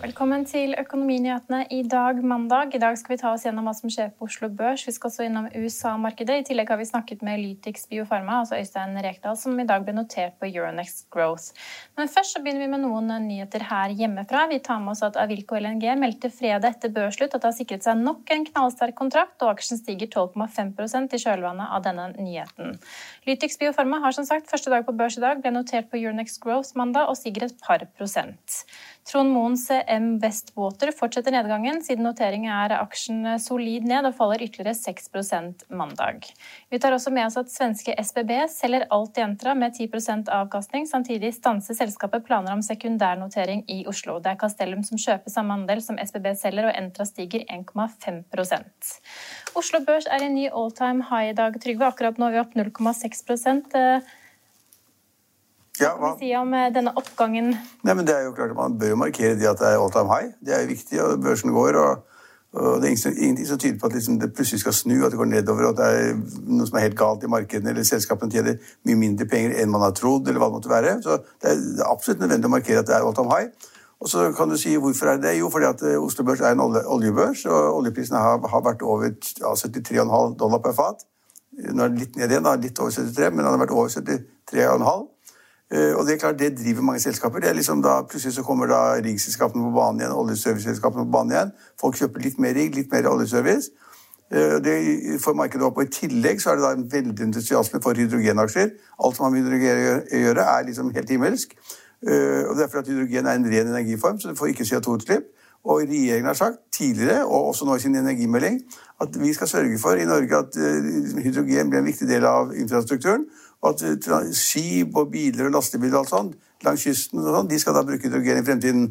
Velkommen til Økonominyhetene i dag, mandag. I dag skal vi ta oss gjennom hva som skjer på Oslo Børs. Vi skal også innom USA-markedet. I tillegg har vi snakket med Lytix Biofarma, altså Øystein Rekdal, som i dag ble notert på Euronext Growth. Men først så begynner vi med noen nyheter her hjemmefra. Vi tar med oss at Avilco LNG meldte fredag etter børsslutt at det har sikret seg nok en knallsterk kontrakt, og aksjen stiger 12,5% i kjølvannet av denne nyheten. Lytix Biofarma har som sagt første dag på børs i dag, ble notert på Euronext Growth mandag og stiger et par prosent. Trond Moens M Westwater fortsetter nedgangen. Siden notering er aksjen solid ned og faller ytterligere 6% mandag. Vi tar også med oss at svenske SBB selger alt i Entra med 10% avkastning. Samtidig stanser selskapet planer om sekundærnotering i Oslo. Det er Castellum som kjøper samme andel som SBB selger, og Entra stiger 1,5 Oslo Børs er i ny all time high i dag, Trygve. Akkurat nå er vi opp 0,6 hva kan vi si om eh, denne oppgangen? Nei, men det er jo klart at Man bør jo markere det at det er all time high. Det er jo viktig, og børsen går. og, og Det er ingenting som tyder på at liksom det plutselig skal snu, at det går nedover, og at det er noe som er helt galt i markedene, eller selskapene tjener mye mindre penger enn man har trodd, eller hva det måtte være. Så det er, absolutt nødvendig å markere at det er all time high. Og så kan du si hvorfor er det det? Jo, fordi at eh, Oslo Børs er en olje, oljebørs, og oljeprisene har, har vært over ja, 73,5 dollar per fat. Nå er det litt ned igjen, da, litt over 73, men den har vært over 73,5. Eh, og Det er klart, det driver mange selskaper. Det er liksom da, Plutselig så kommer da riggselskapene på banen igjen, oljeserviceselskapene på banen igjen. Folk kjøper litt mer rigg, litt mer oljeservice. Eh, det får markedet opp. og I tillegg så er det da en veldig entusiasme for hydrogenaksjer. Alt som har med hydrogen å gjøre, er liksom helt himmelsk. Eh, og Det er fordi at hydrogen er en ren energiform, så det får ikke CO2-utslipp. Og regjeringen har sagt tidligere, og også nå i sin energimelding, at vi skal sørge for i Norge at hydrogen blir en viktig del av infrastrukturen. At skip og biler og lastebiler og alt sånt langs kysten og sånt, de skal da bruke hydrogen i fremtiden.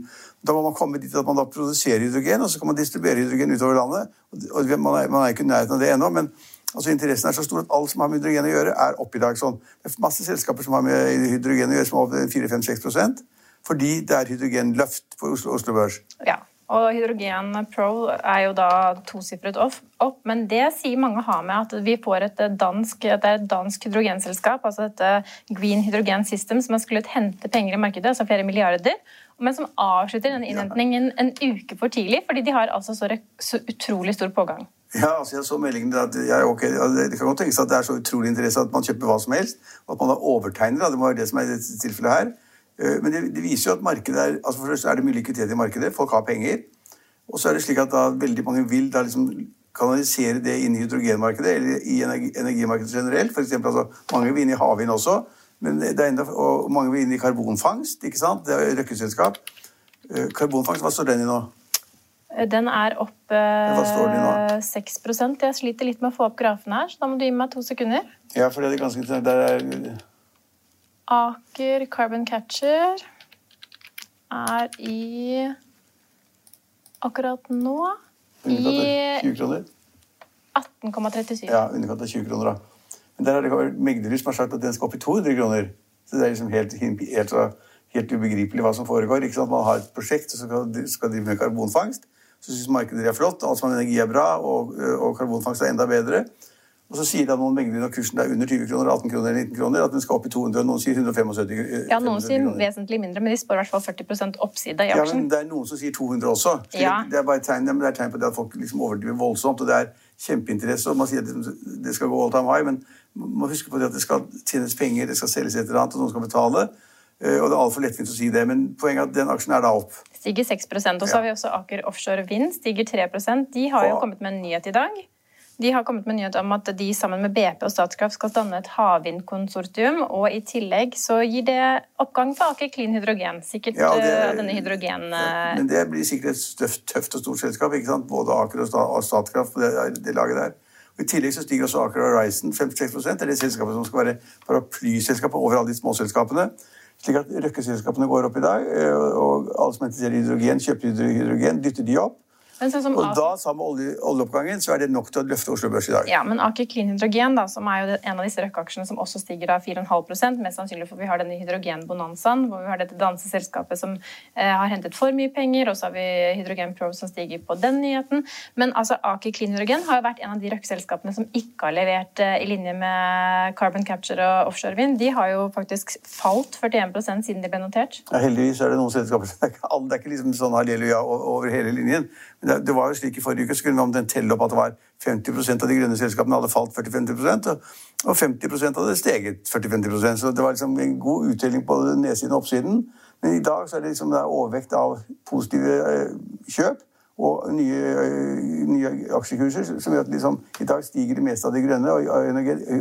Da må man komme dit at man da produserer hydrogen, og så kan man distribuere hydrogen utover landet. Og man er, man er ikke i nærheten av det ennå, men altså interessen er så stor at alt som har med hydrogen å gjøre, er oppe i dag sånn. Det er masse selskaper som har med hydrogen å gjøre, som er over 4-5-6 fordi det er hydrogenløft på Oslo, Oslo Børs. Ja. Og Hydrogen Pro er jo da tosifret opp, men det sier mange har med at vi får et dansk, det er et dansk hydrogenselskap, altså dette Green Hydrogen System, som har skullet hente penger i markedet, altså flere milliarder, men som avslutter denne innhentingen en uke for tidlig, fordi de har altså så, så utrolig stor pågang. Ja, altså jeg så meldingen at ja, okay, Det kan godt tenkes at det er så utrolig interesse at man kjøper hva som helst, og at man da overtegner. Det må være det som er dette tilfellet her. Eh, men det, det, viser jo at markedet er altså For det er det mye likviditet i markedet. Folk har penger. Og så er det slik at da veldig mange vil da liksom kanalisere det inn i hydrogenmarkedet eller i energi, energimarkedet generelt. For eksempel, altså, mange vil inn i havvind også. Men det er enda, og mange vil inn i karbonfangst. ikke sant? Det er Røkke-selskap. Eh, karbonfangst, hva står den i nå? Den er opp eh, 6% Jeg sliter litt med å få opp grafen her, så da må du gi meg to sekunder. Ja, for det er ganske interessant. Der er Aker Carbon Catcher er i akkurat nå i 18,37. Ja, underkant av 20 kroner, da. Men der er det Megderud som har sagt at den skal opp i 200 kroner. Så det er liksom helt, helt, helt ubegripelig hva som foregår. Ikke sant? Man har et prosjekt som skal, skal drive med karbonfangst. Så syns markedet det er flott, alt som har energi er bra, og, og karbonfangst er enda bedre. Og så sier da noen mengder når kursen er under 20 kroner, 18 kroner eller 19 kroner, at den skal opp i 200, og noen sier 175 Ja, noen sier kroner. vesentlig mindre, men de spår i hvert fall 40% oppside i aksjen. Ja, men det er noen som sier 200 også. Ja. Det er bare tegn, det er tegn på det at folk liksom overdriver voldsomt. og det er kjempeinteresse, og man sier at det skal gå all time high, men man må huske på det at det skal tjenes penger, det skal selges et eller annet, og noen skal betale. Eh, og det er altfor lettvint å si det, men poenget er at den aksjen er da opp. Stiger 6% Og så har vi også Aker Offshore Vind, stiger 3% De har jo kommet med en nyhet i dag. De har kommet med nyhet om at de sammen med BP og Statkraft skal danne et havvindkonsortium. Og i tillegg så gir det oppgang for Aker Clean Hydrogen. Sikkert ja, det, uh, denne hydrogen... Ja, men det blir sikkert et tøft, tøft og stort selskap. ikke sant? Både Aker og Statkraft på det, det laget der. Og I tillegg så stiger også Aker Horizon 56 Det er det selskapet som skal være paraplyselskapet over alle de småselskapene. Slik at Røkke-selskapene går opp i dag, eh, og alle som er interessert i hydrogen, kjøper hydrogen, dytter de opp. Sånn og da, sammen med olje, oljeoppgangen, så er det nok til å løfte Oslo Børs i dag. Ja, Men Aker Clean Hydrogen, da, som er jo en av disse Røkke-aksjene som også stiger av 4,5% mest sannsynlig for vi har denne hydrogenbonanzaen, hvor vi har dette danseselskapet som eh, har hentet for mye penger, og så har vi Hydrogen Pro som stiger på den nyheten. Men altså, Aker Clean Hydrogen har jo vært en av de Røkke-selskapene som ikke har levert eh, i linje med Carbon Capture og offshore vind. De har jo faktisk falt 41% siden de ble notert. Ja, heldigvis er det noen selskaper Det er ikke, det er ikke liksom sånn halleluja over hele linjen. Men det var jo slik I forrige uke kunne vi telle opp at det var 50% av de grønne selskapene hadde falt 40-50% og 50% hadde steget 40-50% Så det var liksom en god uttelling på nedsiden og oppsiden. Men i dag er det liksom det overvekt av positive eh, kjøp og nye, eh, nye aksjekurser som gjør at liksom, i dag stiger det meste av de grønne og,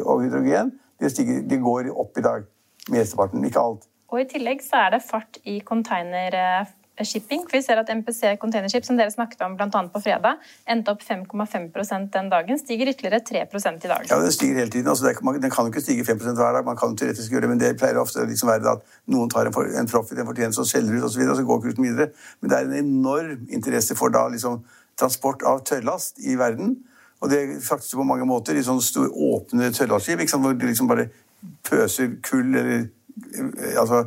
og hydrogen. De, stiger, de går opp i dag. Mesteparten, ikke alt. Og I tillegg så er det fart i container eh, shipping. For vi ser at MPC Containership, som dere snakket om bl.a. på fredag, endte opp 5,5% den dagen. Stiger ytterligere 3% i dag. Ja, den stiger hele tiden. Altså, er, den kan jo ikke stige 5% hver dag. Man kan teoretisk gjøre det, men det pleier ofte liksom være at noen tar en, for, en profit, en fortjeneste, og selger ut osv., og, så videre, og så går kursen videre. Men det er en enorm interesse for da liksom transport av tørrlast i verden. Og det fraktes på mange måter i sånne store, åpne tørrlastskip, hvor de liksom bare pøser kull eller eh, altså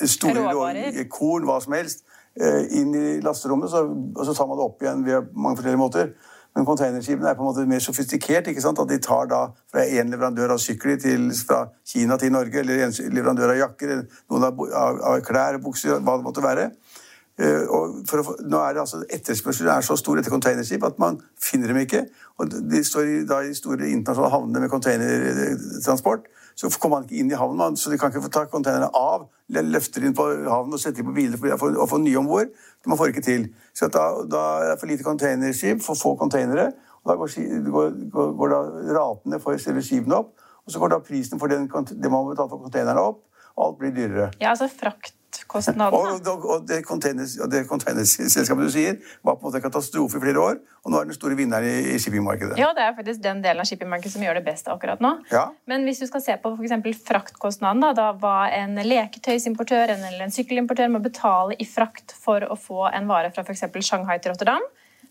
store korn, hva som helst, inn i lasterommet, så, og så tar man det opp igjen via mange forskjellige måter. Men containerskipene er på en måte mer sofistikert. ikke sant? At de tar da fra én leverandør av sykler til, fra Kina til Norge, eller en leverandør av jakker, noen av, av, av klær, bukser, hva det måtte være. Uh, og å, nå er det altså Etterspørselen er så stor etter containerskip at man finner dem ikke. Og De står i, da i store internasjonale havner med containertransport så kommer man ikke inn i havnen. Så de kan ikke få ta containerne av, Løfter inn på havnen og sette dem på biler for å få nye om bord. Man får ikke til. Så da, da er det for lite containerskip, for få containere. og Da går, går, går, går da ratene for selve skipene opp, og så går da prisen for den, det man må betale for containerne opp, og alt blir dyrere. Ja, altså frakt kostnadene. Og, og, det containerselskapet du sier, var på en måte en katastrofe i flere år. Og nå er den store vinneren i, i shippingmarkedet. Ja, det er faktisk den delen av shippingmarkedet som gjør det best akkurat nå. Ja. Men hvis du skal se på f.eks. fraktkostnaden, da, da hva en leketøysimportør eller en sykkelimportør må betale i frakt for å få en vare fra f.eks. Shanghai til Rotterdam,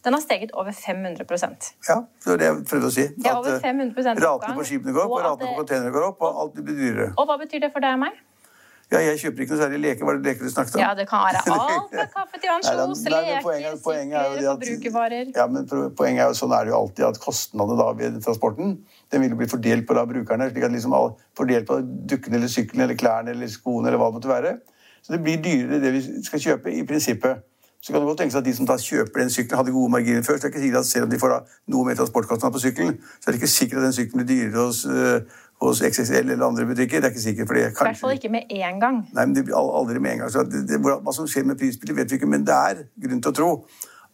den har steget over 500% Ja, det var det jeg prøvde å si. At over 500 eh, Ratene på skipene går opp, og ratene på containerne går opp, og alt blir dyrere. Og hva betyr det for deg og meg? Ja, jeg kjøper ikke noe særlig leker. Var det leker du snakket om? Ja, det kan være alt fra kaffe til ansjos, leker, poenget, poenget forbrukervarer. Ja, men poenget er jo sånn er det jo alltid at kostnadene da ved transporten den vil jo bli fordelt på da brukerne. slik at liksom Fordelt på dukkene eller sykkelen eller klærne eller skoene eller hva det måtte være. Så det blir dyrere det vi skal kjøpe, i prinsippet. Så kan det godt tenke seg at de som da kjøper den sykkelen, hadde gode marginer før. så det er ikke sikkert at Selv om de får noe mer transportkostnad på sykkelen, så er det ikke sikkert at den sykkelen blir dyrere hos uh, hos XXL eller andre butikker. Det er ikke sikkert. I hvert fall ikke med én gang. Nei, men det blir aldri med en gang. Så det, det, hva som skjer med prisbildet, vet vi ikke, men det er grunn til å tro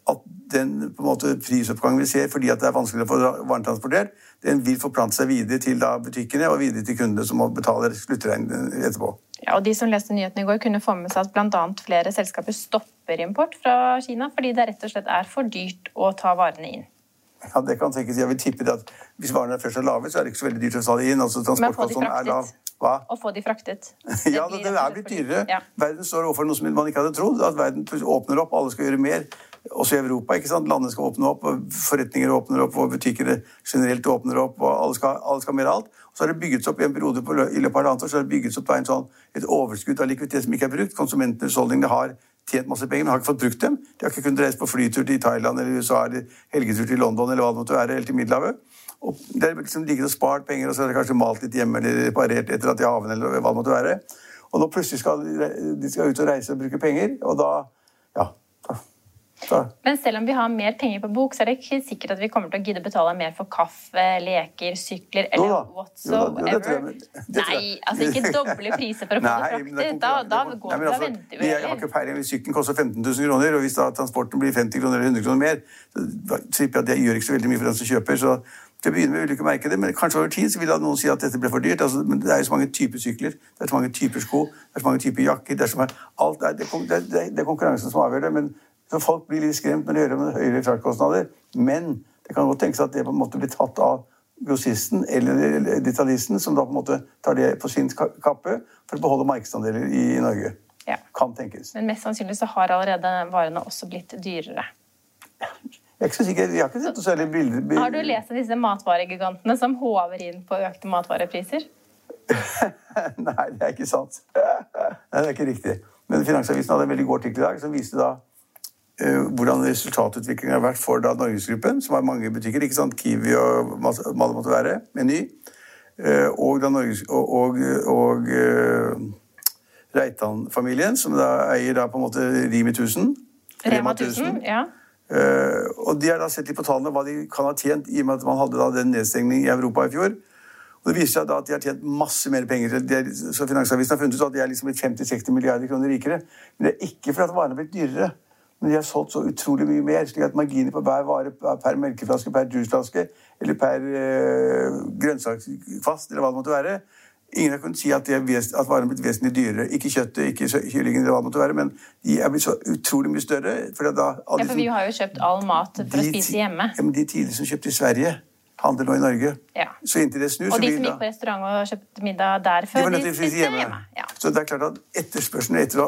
at den på en måte, prisoppgangen vi ser fordi at det er vanskelig å få varen transportert, den vil forplante seg videre til da, butikkene og videre til kundene som må betale sluttregningen etterpå. Ja, og De som leste nyhetene i går, kunne få med seg at bl.a. flere selskaper stopper import fra Kina fordi det rett og slett er for dyrt å ta varene inn. Ja, det kan tenkes. Jeg vil tippe det at hvis varene først er lave, så er det ikke så veldig dyrt å ta det inn. altså Transportkostnaden er lav. Hva? Å få de fraktet. ja, det, det er blitt dyrere. Ja. Verden står overfor noe som man ikke hadde trodd. At verden åpner opp, alle skal gjøre mer. Også i Europa. ikke sant? Landene skal åpne opp, forretninger åpner opp, og butikker generelt åpner opp. og Alle skal, alle skal mer alt. Og så har det bygget opp i en periode på, i løpet av et annet år så har det bygget opp en sånn, et overskudd av likviditet som ikke er brukt. Konsumentenes holdning har tjent masse penger, men har ikke fått brukt dem. De har ikke kunnet reise på flytur til Thailand eller USA eller helgetur til London eller hva det måtte være, eller til Middelhavet. Og det er liksom ligget og spart penger, og så er det kanskje malt litt hjemme eller reparert etter at de haven eller hva det måtte være. Og nå plutselig skal de skal ut og reise og bruke penger, og da ja, Da. Men selv om vi har mer penger på bok, så er det ikke sikkert at vi kommer til å gidde å betale mer for kaffe, leker, sykler Jo eller. Jo da, jo, det whatsoever. det. Nei, altså ikke doble priser for å få det Nei, det fraktet. Da, da, går, Nei, men altså, venter vi Jeg har ikke peiling. Sykkelen koster 15 000 kroner, og hvis da transporten blir 50 kroner eller 100 kroner mer, så tipper jeg at det gjør ikke så veldig mye for den som kjøper. så til å begynne med vil du ikke merke det, men kanskje over tid så vil noen si at dette ble for dyrt. Altså, men det er jo så mange typer sykler, det er så mange typer sko, det er så mange typer jakker det er, så mange, alt er, det, er, det, er, det er konkurransen som avgjør det. men så Folk blir litt skremt når de hører om høyere fraktkostnader. Men det kan godt tenkes at det på en måte blir tatt av grossisten eller detaljisten, som da på en måte tar det på sin kappe for å beholde markedsandeler i Norge. Ja. Kan tenkes. Men mest sannsynlig så har allerede varene også blitt dyrere. Jeg er ikke så sikker, jeg har ikke sett noe særlig bilder bil- Har du lest disse matvaregigantene som håver inn på økte matvarepriser? Nei, det er ikke sant. Nei, det er ikke riktig. Men Finansavisen hadde en veldig god artikkel i dag som viste da hvordan resultatutviklingen har vært for da Norgesgruppen, som har mange butikker, ikke sant? Kiwi og hva det måtte være, Meny, eh, og, da Norges, og, og, og eh, Reitan-familien, som da eier da på en måte Rimi 1000. Rema 1000? Ja. Eh, og de har da sett litt på tallene hva de kan ha tjent, i og med at man hadde da den nedstengning i Europa i fjor. Og det viser seg da at de har tjent masse mer penger. De er, så Finansavisen har funnet ut at de er liksom blitt 50-60 milliarder kroner rikere. Men det er ikke fordi at varene har blitt dyrere. Men de har solgt så utrolig mye mer, slik at marginer på hver vare per melkeflaske, per juiceflaske eller per øh, grønnsakskvast, eller hva det måtte være Ingen har kunnet si at, er ves- at varene er blitt vesentlig dyrere. Ikke kjøttet, ikke kyllingen, eller hva det måtte være, men de er blitt så utrolig mye større. da, ja, for vi har jo kjøpt all mat for å spise hjemme. Ja, men de tidligere som kjøpte i Sverige, handler nå i Norge. Ja. Så inntil det snur, Og så de som gikk på restaurant og kjøpte middag der de var de nødt spise spiste hjemme. hjemme. Ja. Så det er klart at etterspørselen etter,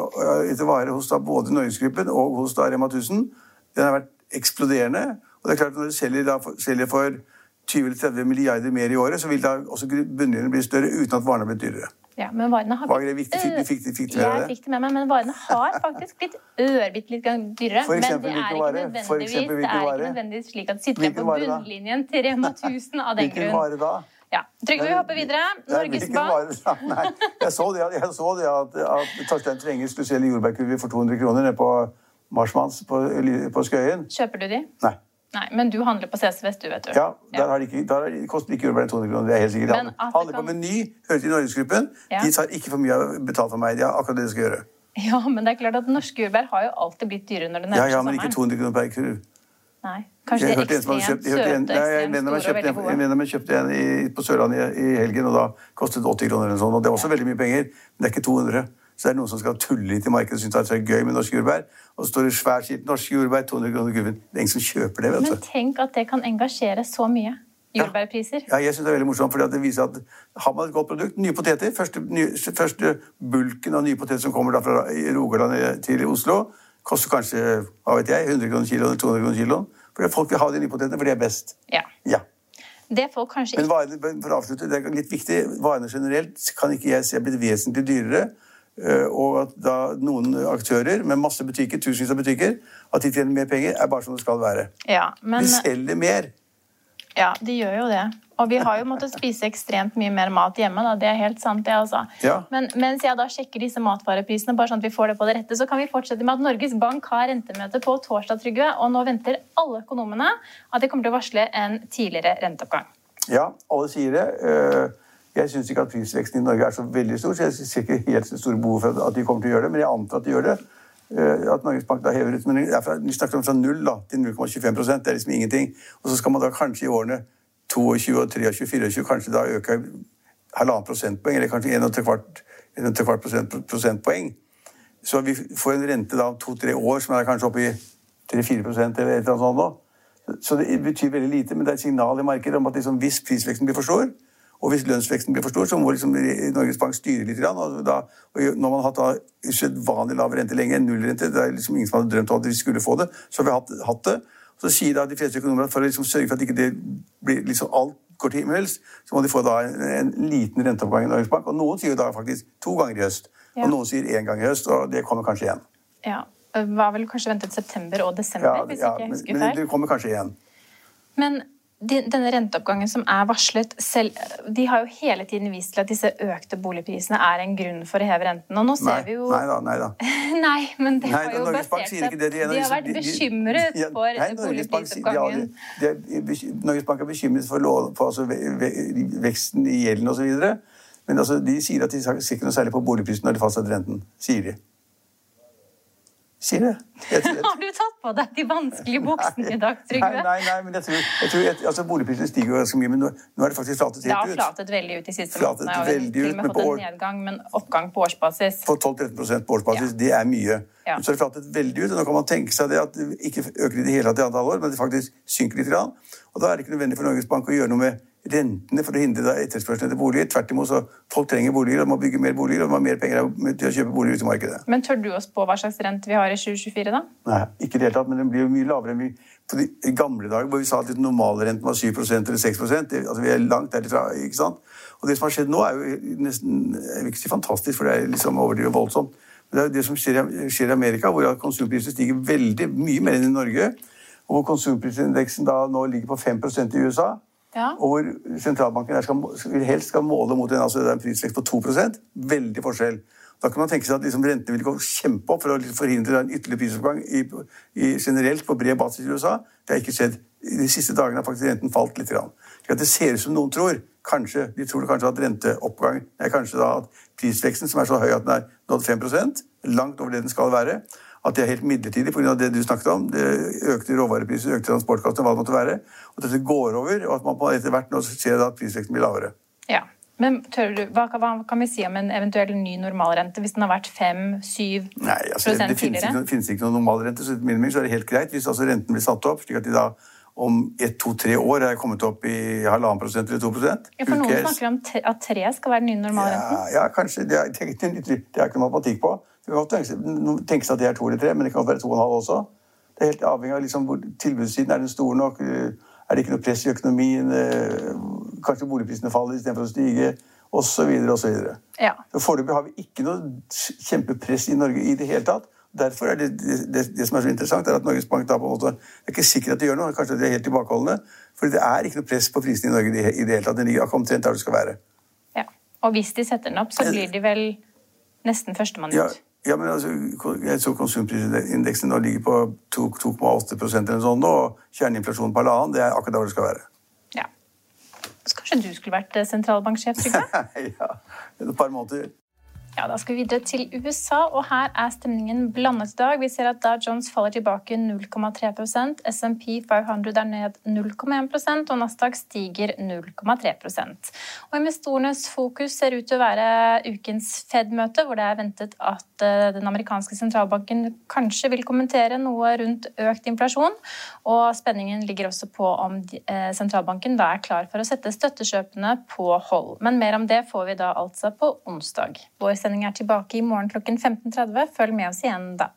etter varer hos da både Norgesgruppen og hos da Rema 1000 den har vært eksploderende. Og det er klart at når du selger, da, selger for 20-30 milliarder mer i året, så vil da også bunnlinjen bli større uten at varene blitt dyrere. Ja, men varene har Var det viktig? Fikk- fikk, fikk- fikk fikk det Jeg fikk det med meg, men varene har faktisk blitt ørbitte litt dyrere. For men det er hvilken vare? For eksempel det hvilken er ikke nødvendigvis slik at sitter Hvilken på bunnlinjen til Rema 1000 av den Hvilken grunn. vare da? Ja. Trygve, vi hopper videre. Norges hvilken Bank. Nei, jeg så det, jeg så det at, at Torstein trenger spesielle jordbærkurver for 200 kroner nede på Marsmanns på, på Skøyen. Kjøper du de? Nei. Nei, men du handler på CS Vest, du, vet du. Ja, der, har de ikke, der koster ikke jordbær 200 kroner. Det er helt sikkert. Men at Handler på Meny, hører til Norgesgruppen. Ja. De tar ikke for mye betalt for meg. De har akkurat det de skal gjøre. Ja, men det er klart at norske jordbær har jo alltid blitt dyrere når det Ja, nærmer ja, ja, men ikke 200 kroner per kurv. Nei. Kanskje det hadde ekstremt kjøpt, jeg hørte en, søte, nei, jeg mener og kjøpte, en- jeg mener meg kjøpte en i, på Sørlandet i, i helgen, og da kostet det 80 kroner eller noe sånt. Og det er også veldig mye penger, men det er ikke 200. Så det er noen som skal tulle litt i markedet og synes at det er gøy med norske jordbær. Og så står det svært skilt 'norske jordbær', 200 kroner kurven. Det er ingen som kjøper det, vet Men tenk at det kan engasjere så mye. Jordbærpriser. Ja, jeg synes det er veldig morsomt, for det viser at har man et godt produkt, nye poteter, første, nye, første bulken av nye poteter som kommer fra Rogaland til Oslo, koster kanskje, hva vet jeg, 100 kroner kiloen, 200 kroner kiloen. For folk vil ha de nye potetene, for de er best. Ja. Ja. Det får kanskje Men ikke varene, for å avslutte, det er litt viktig, varene generelt kan ikke jeg se blitt vesentlig dyrere. Eh, Og at da noen aktører med masse butikker, tusenvis av butikker, at de tjener mer penger, er bare som det skal være. Ja, men De selger mer. Ja, de gjør jo det. Og vi har jo måttet spise ekstremt mye mer mat hjemme. Da. Det er helt sant, det, altså. Ja. Men mens jeg da sjekker disse matvareprisene, bare sånn at vi får det på det rette, så kan vi fortsette med at Norges Bank har rentemøte på torsdag, Trygve, og nå venter alle økonomene at de kommer til å varsle en tidligere renteoppgang. Ja, alle sier det. Jeg syns ikke at prisveksten i Norge er så veldig stor, så jeg ser ikke helt så store behov for at de kommer til å gjøre det, men jeg antar at de gjør det. Eh, At Norges Bank da hever ut, men Vi snakker om fra 0 da, til 0,25 det er liksom ingenting. Og så skal man da kanskje i årene 22, og 23, 24 kanskje da øke halvannen prosentpoeng, eller kanskje 1,75 prosent, prosentpoeng. Så vi får en rente da om to-tre år som er kanskje oppe i 3-4 prosent eller et eller annet sånt nå. Så det betyr veldig lite, men det er et signal i markedet om at liksom, hvis prisveksten blir for stor, og hvis lønnsveksten blir for stor, så må liksom Norges Bank styre litt. Og, da, og når man har hatt usedvanlig lav rente lenge, nullrente, det er liksom ingen som hadde drømt om at vi skulle få det, så har vi hatt, hatt det. Så sier da de fleste økonomer at for å liksom sørge for at ikke det blir liksom alt går til himmels, så må de få da en, en liten renteoppgang i Norges Bank. Og noen sier jo da faktisk to ganger i høst, Ja. og noen sier én gang i høst, og det kommer kanskje igjen. Ja. Var vel kanskje ventet september og desember, Ja, hvis ja, ikke jeg men, feil. men det kommer kanskje igjen. Men denne renteoppgangen som er varslet, selv, de har jo hele tiden vist til at disse økte boligprisene er en grunn for å heve renten. Og nå ser Nei, vi jo nei da. Nei da. Nei, men det Nei, har jo Norges basert seg det. De, har vært de- de- bekymret for nei, de har- boligprisoppgangen. de de er Norges Bank er bekymret for, lov, for altså, ve- ve- veksten i gjelden osv. Men altså, de sier at de ser ikke noe særlig på boligprisen når de fastsetter renten. Sier de. Sier det. Jeg, jeg, Har du tatt på deg de vanskelige buksene i dag, Trygve? Nei, nei, nei, men jeg tror, jeg tror altså Boligprisene stiger jo ganske mye, men nå, nå er det faktisk flatet Det har helt flatet veldig ut de siste Flatet månedene. Og veldig ut, men på en år- nedgang, men oppgang på årsbasis. På 12-13% på årsbasis, Ja. det er mye. Ja. Så har det flatet veldig ut, og nå kan man tenke seg det at det ikke øker i det hele tatt i antall år, men det faktisk synker litt. Grann. Og da er det ikke nødvendig for Norges Bank å gjøre noe med rentene for å hindre etterspørselen etter boliger. Tvert imot, så folk trenger boliger, og må bygge mer boliger, og de har mer penger til å kjøpe boliger ute i markedet. Men tør du å spå hva slags rente vi har i 2024, da? Nei, ikke i det hele tatt, men den blir jo mye lavere enn vi på de i gamle dager, hvor vi sa at normalrenten var 7% eller 6 det, altså Vi er langt derifra. ikke sant? Og det som har skjedd nå, er jo nesten Jeg vil ikke si fantastisk, for det er liksom overdrevet voldsomt. Men det er jo det som skjer, i- skjer i Amerika, hvor konsumprisene stiger veldig mye mer enn i Norge. Og hvor konsumprisindeksen da nå ligger på 5% i USA. Ja. Og hvor sentralbanken skal, helst skal måle mot en, altså en prisvekst på 2% Veldig forskjell. Da kan man tenke seg at liksom rentene vil gå kjempeopp for å liksom forhindre en ytterligere prisoppgang i, i, generelt på bred basis i USA. Det har ikke skjedd. De siste dagene har faktisk renten falt litt. Grann. Det ser ut som noen tror. Kanskje, De tror kanskje at renteoppgang er kanskje da at prisveksten, som er så høy at den er nådd 5% langt over det den skal være, at det er helt midlertidig pga. det du snakket om. Det økte råvarepriser, økte transportkostnader, hva det måtte være. Og dette går over, og at man på etter hvert nå ser at prisveksten blir lavere. Ja. Men tør du, hva, kan- hva kan vi si om en eventuell ny normalrente hvis den har vært 5-7 Nei, altså, det, det finnes, ikke, finnes ikke noen normalrente, så etter så er det helt greit hvis altså renten blir satt opp, slik at de da om ett, to, tre år er kommet opp i halvannen prosent eller to prosent. Ja, for noen snakker om at 3 skal være den nye normalrenten. Ja, ja, kanskje. Det er, det er ikke noe matematikk på. Det kan godt tenkes- seg at det er to eller tre, men det kan være to og en halv også. Det er helt avhengig av liksom hvor tilbudssiden. Er den stor nok? Er det ikke noe press i økonomien? Eh, Kanskje boligprisene faller istedenfor å stige? Og så videre og så videre. Ja. Foreløpig har vi ikke noe kjempepress i Norge i det hele tatt. Derfor er det, det, det, som er så interessant, er at Norges Bank da på en måte, Det er ikke sikkert at de gjør noe, kanskje de er helt tilbakeholdne. For det er ikke noe press på prisene i Norge i det, hele tatt. Den ligger omtrent der det skal være. ja. Og hvis de setter den opp, så blir de vel nesten førstemann ut. ja, men altså, jeg så konsumprisindeksen nå ligger på 2,8% eller noe sånt nå, og kjerneinflasjonen på halvannen, det er akkurat der det skal være. Ja. Så kanskje du skulle vært eh, sentralbanksjef, Trygve? ja, et par måneder. Ja, Da skal vi videre til USA, og her er stemningen blandet i dag. Vi ser at Dow Jones faller tilbake 0,3% SMP 500 er ned 0,1% og Nasdaq stiger 0,3 Og Investorenes fokus ser ut til å være ukens Fed-møte, hvor det er ventet at eh, den amerikanske sentralbanken kanskje vil kommentere noe rundt økt inflasjon. Og spenningen ligger også på om eh, sentralbanken da er klar for å sette støttekjøpene på hold. Men mer om det får vi da altså på onsdag. Vår sending er tilbake i morgen klokken 15.30. Følg med oss igjen da.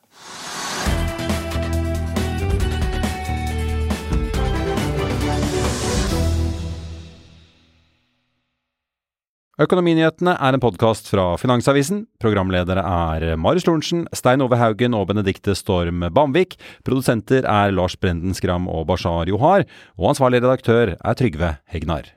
Økonominyhetene er en podkast fra Finansavisen. Programledere er Marius Lorentzen, Stein Ove Haugen og Benedikte Storm Bamvik. Produsenter er Lars Brenden Skram og Bashar Johar. Og ansvarlig redaktør er Trygve Hegnar.